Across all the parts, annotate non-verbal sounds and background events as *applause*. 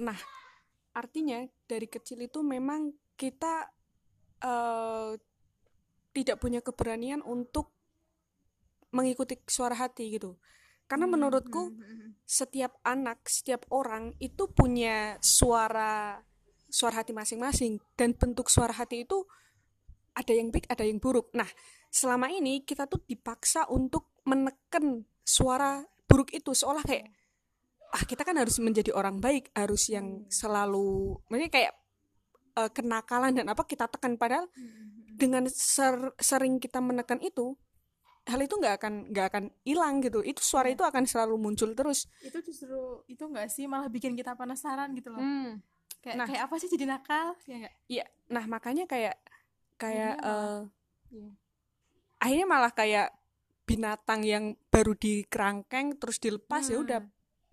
nah artinya dari kecil itu memang kita uh, tidak punya keberanian untuk mengikuti suara hati gitu. Karena hmm, menurutku hmm, hmm, setiap anak setiap orang itu punya suara suara hati masing-masing dan bentuk suara hati itu ada yang baik ada yang buruk. Nah selama ini kita tuh dipaksa untuk menekan suara buruk itu. Seolah kayak ah kita kan harus menjadi orang baik harus yang selalu maksudnya kayak uh, kenakalan dan apa kita tekan padahal dengan ser sering kita menekan itu hal itu nggak akan nggak akan hilang gitu itu suara iya. itu akan selalu muncul terus itu justru itu nggak sih malah bikin kita penasaran gitu loh hmm. kayak nah, kayak apa sih jadi nakal ya gak? iya nah makanya kayak kayak uh, iya. akhirnya malah kayak binatang yang baru dikerangkeng terus dilepas hmm. ya udah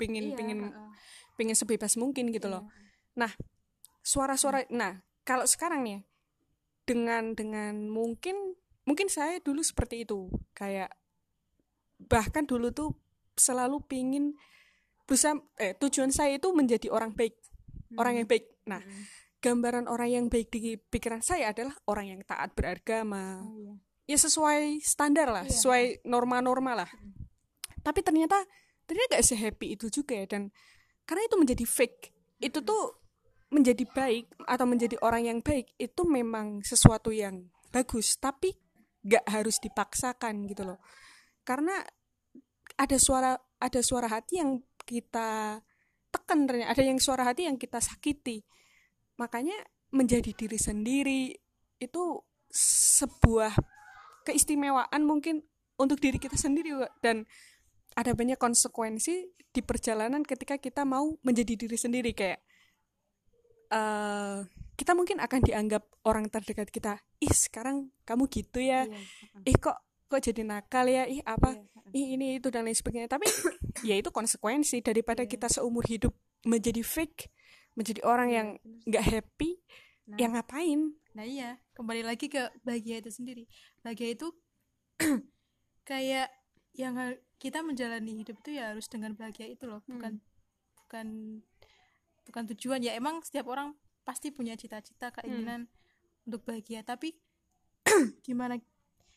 pingin iya, pingin uh. pingin sebebas mungkin gitu iya. loh nah suara-suara hmm. nah kalau sekarang nih dengan dengan mungkin mungkin saya dulu seperti itu kayak bahkan dulu tuh selalu pingin bisa eh tujuan saya itu menjadi orang baik hmm. orang yang baik nah hmm. gambaran orang yang baik di pikiran saya adalah orang yang taat beragama oh, iya. ya sesuai standar lah iya. sesuai norma-norma lah hmm. tapi ternyata ternyata gak sehappy itu juga ya dan karena itu menjadi fake. Itu tuh menjadi baik atau menjadi orang yang baik itu memang sesuatu yang bagus tapi gak harus dipaksakan gitu loh. Karena ada suara ada suara hati yang kita tekan ternyata ada yang suara hati yang kita sakiti. Makanya menjadi diri sendiri itu sebuah keistimewaan mungkin untuk diri kita sendiri dan ada banyak konsekuensi di perjalanan ketika kita mau menjadi diri sendiri kayak uh, kita mungkin akan dianggap orang terdekat kita ih sekarang kamu gitu ya. Iya. ih kok kok jadi nakal ya? Ih apa? Iya. ih ini itu dan lain sebagainya. Tapi *coughs* ya itu konsekuensi daripada iya. kita seumur hidup menjadi fake menjadi orang yang nggak happy nah, yang ngapain? Nah iya. Kembali lagi ke bahagia itu sendiri. Bahagia itu *coughs* kayak yang kita menjalani hidup itu ya harus dengan bahagia itu loh bukan hmm. bukan bukan tujuan ya emang setiap orang pasti punya cita-cita keinginan hmm. untuk bahagia tapi *clears throat* gimana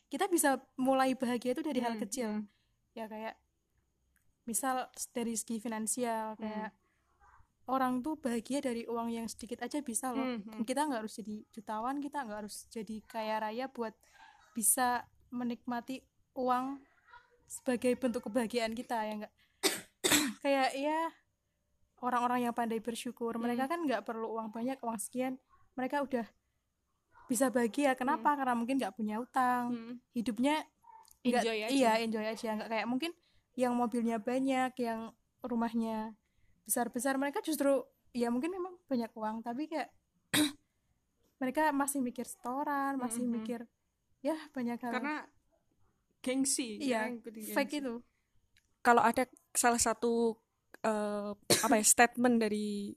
kita bisa mulai bahagia itu dari hmm. hal kecil hmm. ya kayak misal dari segi finansial kayak hmm. orang tuh bahagia dari uang yang sedikit aja bisa loh hmm. hmm. kita nggak harus jadi jutawan kita nggak harus jadi kaya raya buat bisa menikmati uang sebagai bentuk kebahagiaan kita ya enggak *coughs* kayak ya orang-orang yang pandai bersyukur hmm. mereka kan nggak perlu uang banyak uang sekian mereka udah bisa bahagia kenapa hmm. karena mungkin nggak punya utang hmm. hidupnya enjoy aja. iya enjoy aja nggak kayak mungkin yang mobilnya banyak yang rumahnya besar-besar mereka justru ya mungkin memang banyak uang tapi kayak *coughs* mereka masih mikir setoran masih -hmm. mikir ya banyak hal karena gengsi iya fake itu. Kalau ada salah satu uh, apa ya *coughs* statement dari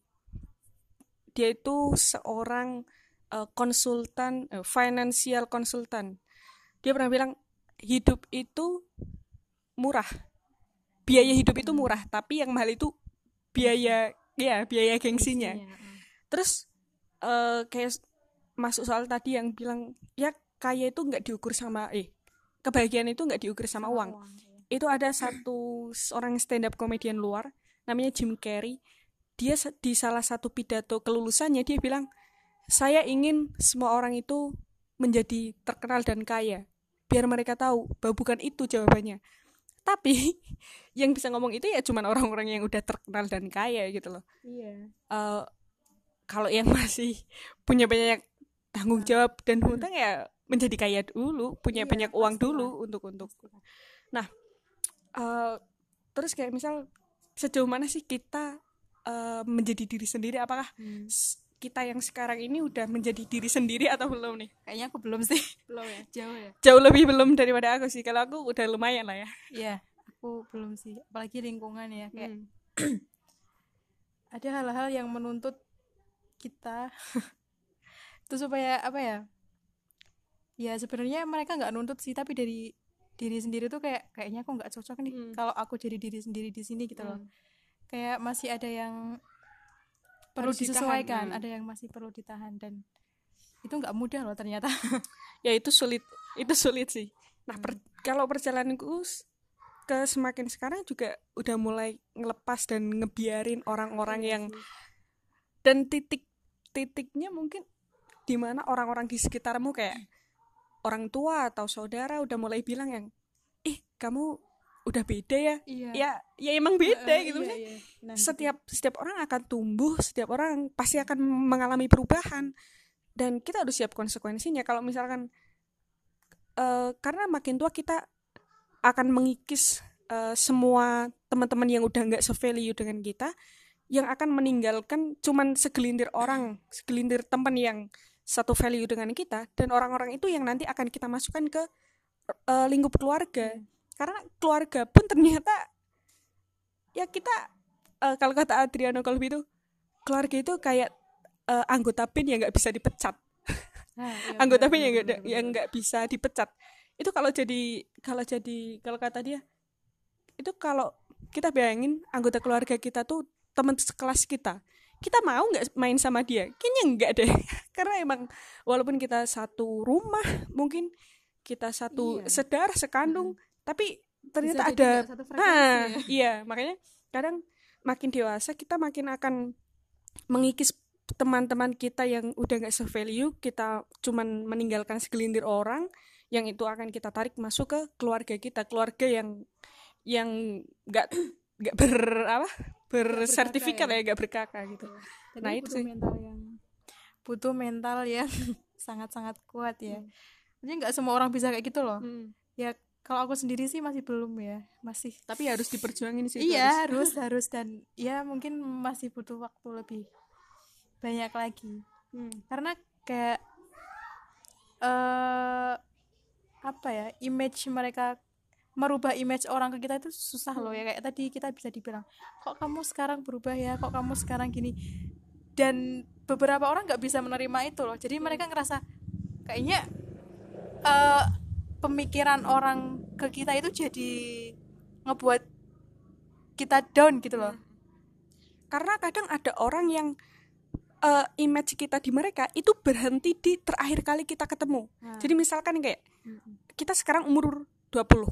dia itu seorang uh, konsultan uh, financial konsultan dia pernah bilang hidup itu murah. Biaya hidup itu hmm. murah tapi yang mahal itu biaya ya biaya gengsinya. Terus uh, kayak masuk soal tadi yang bilang ya kaya itu nggak diukur sama eh kebahagiaan itu nggak diukur sama, uang. uang iya. Itu ada satu orang stand up komedian luar namanya Jim Carrey. Dia di salah satu pidato kelulusannya dia bilang, "Saya ingin semua orang itu menjadi terkenal dan kaya, biar mereka tahu bahwa bukan itu jawabannya." Tapi *laughs* yang bisa ngomong itu ya cuma orang-orang yang udah terkenal dan kaya gitu loh. Iya. Uh, kalau yang masih punya banyak tanggung jawab dan hutang ya menjadi kaya dulu punya iya, banyak uang dulu untuk untuk. Nah uh, terus kayak misal sejauh mana sih kita uh, menjadi diri sendiri? Apakah hmm. kita yang sekarang ini udah menjadi diri sendiri atau belum nih? Kayaknya aku belum sih. Belum ya? *laughs* Jauh ya. Jauh lebih belum daripada aku sih. Kalau aku udah lumayan lah ya. Iya aku belum sih. Apalagi lingkungan ya kayak hmm. *clears throat* ada hal-hal yang menuntut kita. *laughs* Itu supaya apa ya ya sebenarnya mereka nggak nuntut sih tapi dari diri sendiri tuh kayak kayaknya aku nggak cocok nih hmm. kalau aku jadi diri sendiri di sini gitu hmm. loh kayak masih ada yang perlu disesuaikan ditahan. ada yang masih perlu ditahan dan itu nggak mudah loh ternyata *laughs* ya itu sulit itu sulit sih nah per, hmm. kalau perjalananku ke semakin sekarang juga udah mulai ngelepas dan ngebiarin orang-orang iya yang dan titik titiknya mungkin di mana orang-orang di sekitarmu kayak orang tua atau saudara udah mulai bilang yang ih kamu udah beda ya iya. ya ya emang beda uh, gitu iya, iya. Nah, setiap gitu. setiap orang akan tumbuh setiap orang pasti akan mengalami perubahan dan kita harus siap konsekuensinya kalau misalkan uh, karena makin tua kita akan mengikis uh, semua teman-teman yang udah nggak sevalue dengan kita yang akan meninggalkan cuman segelintir orang segelintir teman yang satu value dengan kita dan orang-orang itu yang nanti akan kita masukkan ke uh, lingkup keluarga. Karena keluarga pun ternyata ya kita uh, kalau kata Adriano Colby itu keluarga itu kayak uh, anggota pin yang nggak bisa dipecat. Nah, iya, *laughs* anggota pin yang nggak yang nggak bisa dipecat. Itu kalau jadi kalau jadi kalau kata dia itu kalau kita bayangin anggota keluarga kita tuh teman sekelas kita kita mau nggak main sama dia kayaknya enggak deh *laughs* karena emang walaupun kita satu rumah mungkin kita satu iya. sedar sekandung hmm. tapi ternyata Bisa ada nah ya. iya makanya kadang makin dewasa kita makin akan mengikis teman-teman kita yang udah nggak sevalue kita cuman meninggalkan segelintir orang yang itu akan kita tarik masuk ke keluarga kita keluarga yang yang nggak nggak ber apa bersertifikat ya. ya nggak berkakak gitu Jadi nah itu sih mental yang butuh mental yang *laughs* sangat-sangat kuat ya hmm. jadi nggak semua orang bisa kayak gitu loh hmm. ya kalau aku sendiri sih masih belum ya masih tapi harus diperjuangin sih iya harus *laughs* harus dan ya mungkin masih butuh waktu lebih banyak lagi hmm. karena kayak uh, apa ya image mereka merubah image orang ke kita itu susah loh ya. Kayak tadi kita bisa dibilang kok kamu sekarang berubah ya? Kok kamu sekarang gini? Dan beberapa orang nggak bisa menerima itu loh. Jadi mereka ngerasa kayaknya uh, pemikiran orang ke kita itu jadi ngebuat kita down gitu loh. Karena kadang ada orang yang uh, image kita di mereka itu berhenti di terakhir kali kita ketemu. Hmm. Jadi misalkan kayak kita sekarang umur 20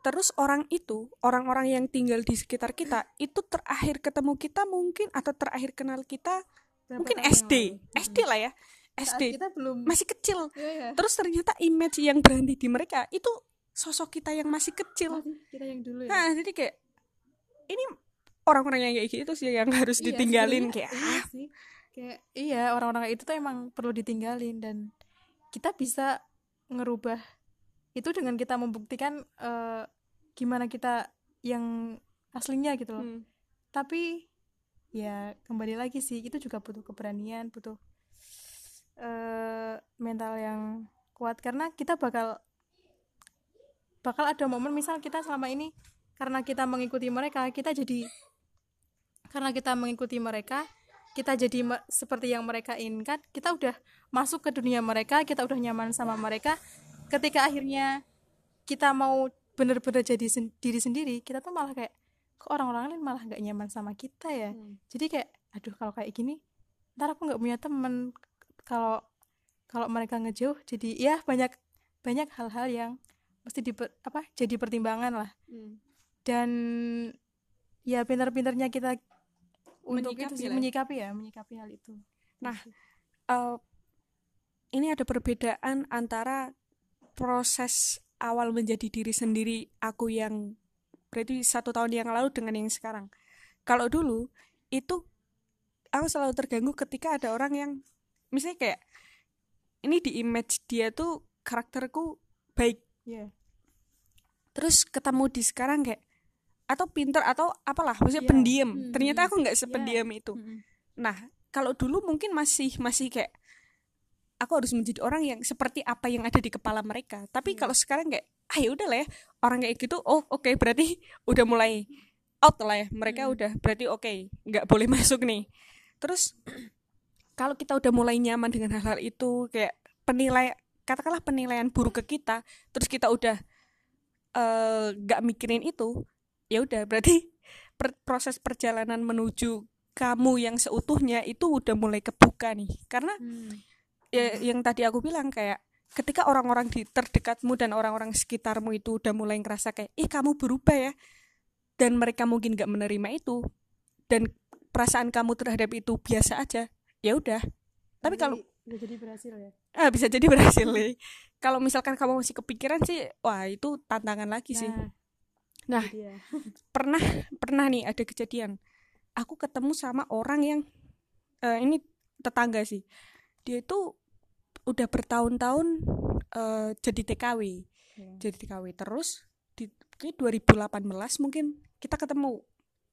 terus orang itu orang-orang yang tinggal di sekitar kita itu terakhir ketemu kita mungkin atau terakhir kenal kita Berapa mungkin SD SD lah ya. SD kita belum masih kecil. Iya, iya. terus ternyata image yang berhenti di mereka itu sosok kita yang masih kecil. Masih kita yang dulu ya? Nah jadi kayak ini orang-orang yang kayak gitu sih yang harus iya, ditinggalin. Kayak iya ah. sih. Kayak iya orang-orang itu tuh emang perlu ditinggalin dan kita bisa ngerubah itu dengan kita membuktikan uh, gimana kita yang aslinya gitu loh hmm. tapi ya kembali lagi sih itu juga butuh keberanian butuh uh, mental yang kuat karena kita bakal bakal ada momen misal kita selama ini karena kita mengikuti mereka kita jadi karena kita mengikuti mereka kita jadi seperti yang mereka inginkan kita udah masuk ke dunia mereka kita udah nyaman sama mereka ketika akhirnya kita mau bener-bener jadi sen diri sendiri kita tuh malah kayak kok orang-orang lain malah nggak nyaman sama kita ya? Hmm. jadi kayak aduh kalau kayak gini ntar aku nggak punya temen. Kalau kalau mereka ngejauh jadi ya banyak banyak hal-hal yang mesti di apa jadi pertimbangan lah. Hmm. dan ya pintar-pintarnya kita untuk menyikapi itu sih, menyikapi ya menyikapi hal itu. Nah uh, ini ada perbedaan antara proses awal menjadi diri sendiri aku yang berarti satu tahun yang lalu dengan yang sekarang kalau dulu itu aku selalu terganggu ketika ada orang yang misalnya kayak ini di image dia tuh karakterku baik yeah. terus ketemu di sekarang kayak atau pinter atau apalah maksudnya yeah. pendiam hmm. ternyata aku nggak sependiam yeah. itu hmm. nah kalau dulu mungkin masih masih kayak aku harus menjadi orang yang seperti apa yang ada di kepala mereka tapi hmm. kalau sekarang kayak ah ya udah lah ya orang kayak gitu oh oke okay, berarti *laughs* udah mulai out lah ya mereka hmm. udah berarti oke okay, nggak boleh *laughs* masuk nih terus *clears throat* kalau kita udah mulai nyaman dengan hal-hal itu kayak penilai katakanlah penilaian buruk ke kita terus kita udah eh, nggak uh, mikirin itu ya udah berarti *laughs* per proses perjalanan menuju kamu yang seutuhnya itu udah mulai kebuka nih karena hmm. Ya, yang tadi aku bilang kayak ketika orang-orang di terdekatmu dan orang-orang sekitarmu itu udah mulai ngerasa kayak ih kamu berubah ya. Dan mereka mungkin gak menerima itu. Dan perasaan kamu terhadap itu biasa aja. Ya udah. Tapi kalau bisa jadi berhasil ya? Ah, bisa jadi berhasil ya. kalau misalkan kamu masih kepikiran sih wah itu tantangan lagi nah, sih nah *laughs* pernah pernah nih ada kejadian. Aku ketemu sama orang yang uh, ini tetangga sih dia itu udah bertahun-tahun uh, jadi TKW yeah. jadi TKW terus di 2018 mungkin kita ketemu.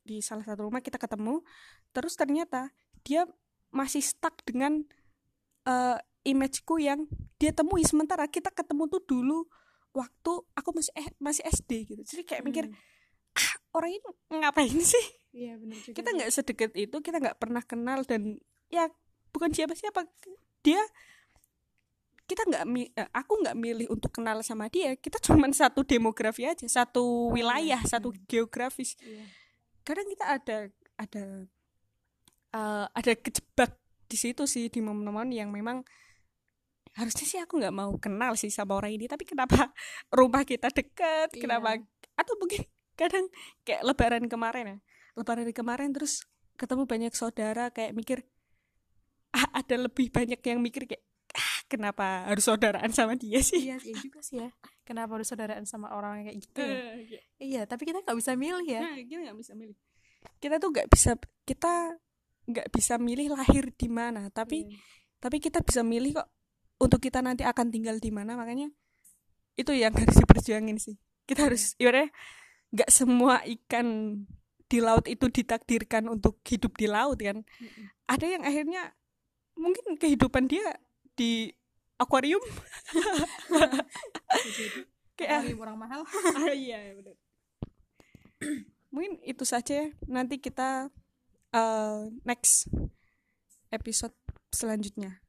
Di salah satu rumah kita ketemu. Terus ternyata dia masih stuck dengan uh, imageku yang dia temui sementara. Kita ketemu tuh dulu waktu aku masih eh, masih SD gitu. Jadi kayak hmm. mikir ah, orang ini ngapain sih? Iya benar juga. Kita nggak sedekat itu, kita nggak pernah kenal dan ya bukan siapa-siapa. Dia kita nggak eh, aku nggak milih untuk kenal sama dia. Kita *laughs* cuma satu demografi aja, satu wilayah, iya. satu hmm. geografis. Iya. Kadang kita ada ada uh, ada kejebak di situ sih di momen-momen yang memang harusnya sih aku nggak mau kenal sih sama orang ini tapi kenapa *laughs* rumah kita deket iya. kenapa atau mungkin kadang kayak lebaran kemarin ya lebaran kemarin terus ketemu banyak saudara kayak mikir ah, ada lebih banyak yang mikir kayak ah, kenapa harus saudaraan sama dia sih iya iya juga sih ya kenapa harus saudaraan sama orang kayak gitu ya? Uh, iya. iya tapi kita nggak bisa milih ya nah, kita nggak bisa milih kita tuh nggak bisa kita nggak bisa milih lahir di mana tapi yeah. tapi kita bisa milih kok untuk kita nanti akan tinggal di mana makanya itu yang *laughs* harus diperjuangin sih kita harus ya nggak semua ikan di laut itu ditakdirkan untuk hidup di laut kan mm-hmm. ada yang akhirnya mungkin kehidupan dia di akuarium. Kayak akuarium orang mahal. *laughs* Ah, iya benar *clears throat* mungkin itu saja nanti kita uh, next episode selanjutnya